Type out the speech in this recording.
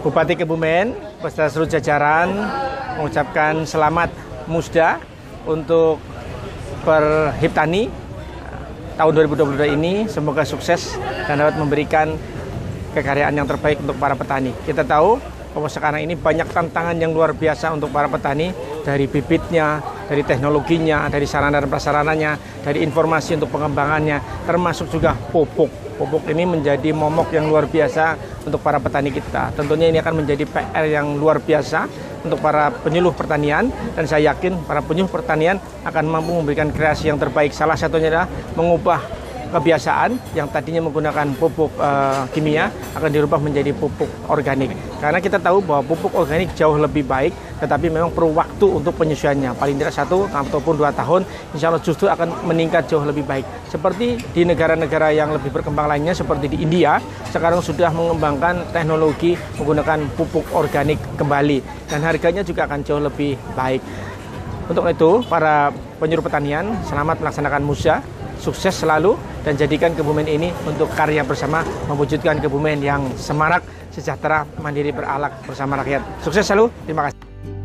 Bupati Kebumen beserta seluruh jajaran mengucapkan selamat musda untuk Perhiptani tahun 2022 ini semoga sukses dan dapat memberikan kekaryaan yang terbaik untuk para petani. Kita tahu bahwa sekarang ini banyak tantangan yang luar biasa untuk para petani dari bibitnya, dari teknologinya, dari sarana dan prasarananya, dari informasi untuk pengembangannya, termasuk juga pupuk pupuk ini menjadi momok yang luar biasa untuk para petani kita. Tentunya ini akan menjadi PR yang luar biasa untuk para penyuluh pertanian dan saya yakin para penyuluh pertanian akan mampu memberikan kreasi yang terbaik. Salah satunya adalah mengubah kebiasaan yang tadinya menggunakan pupuk uh, kimia akan dirubah menjadi pupuk organik. Karena kita tahu bahwa pupuk organik jauh lebih baik, tetapi memang perlu waktu untuk penyesuaiannya. Paling tidak satu ataupun dua tahun, insya Allah justru akan meningkat jauh lebih baik. Seperti di negara-negara yang lebih berkembang lainnya, seperti di India, sekarang sudah mengembangkan teknologi menggunakan pupuk organik kembali. Dan harganya juga akan jauh lebih baik. Untuk itu, para penyuluh pertanian, selamat melaksanakan musa sukses selalu dan jadikan Kebumen ini untuk karya bersama mewujudkan Kebumen yang semarak, sejahtera, mandiri, beralak bersama rakyat. Sukses selalu. Terima kasih.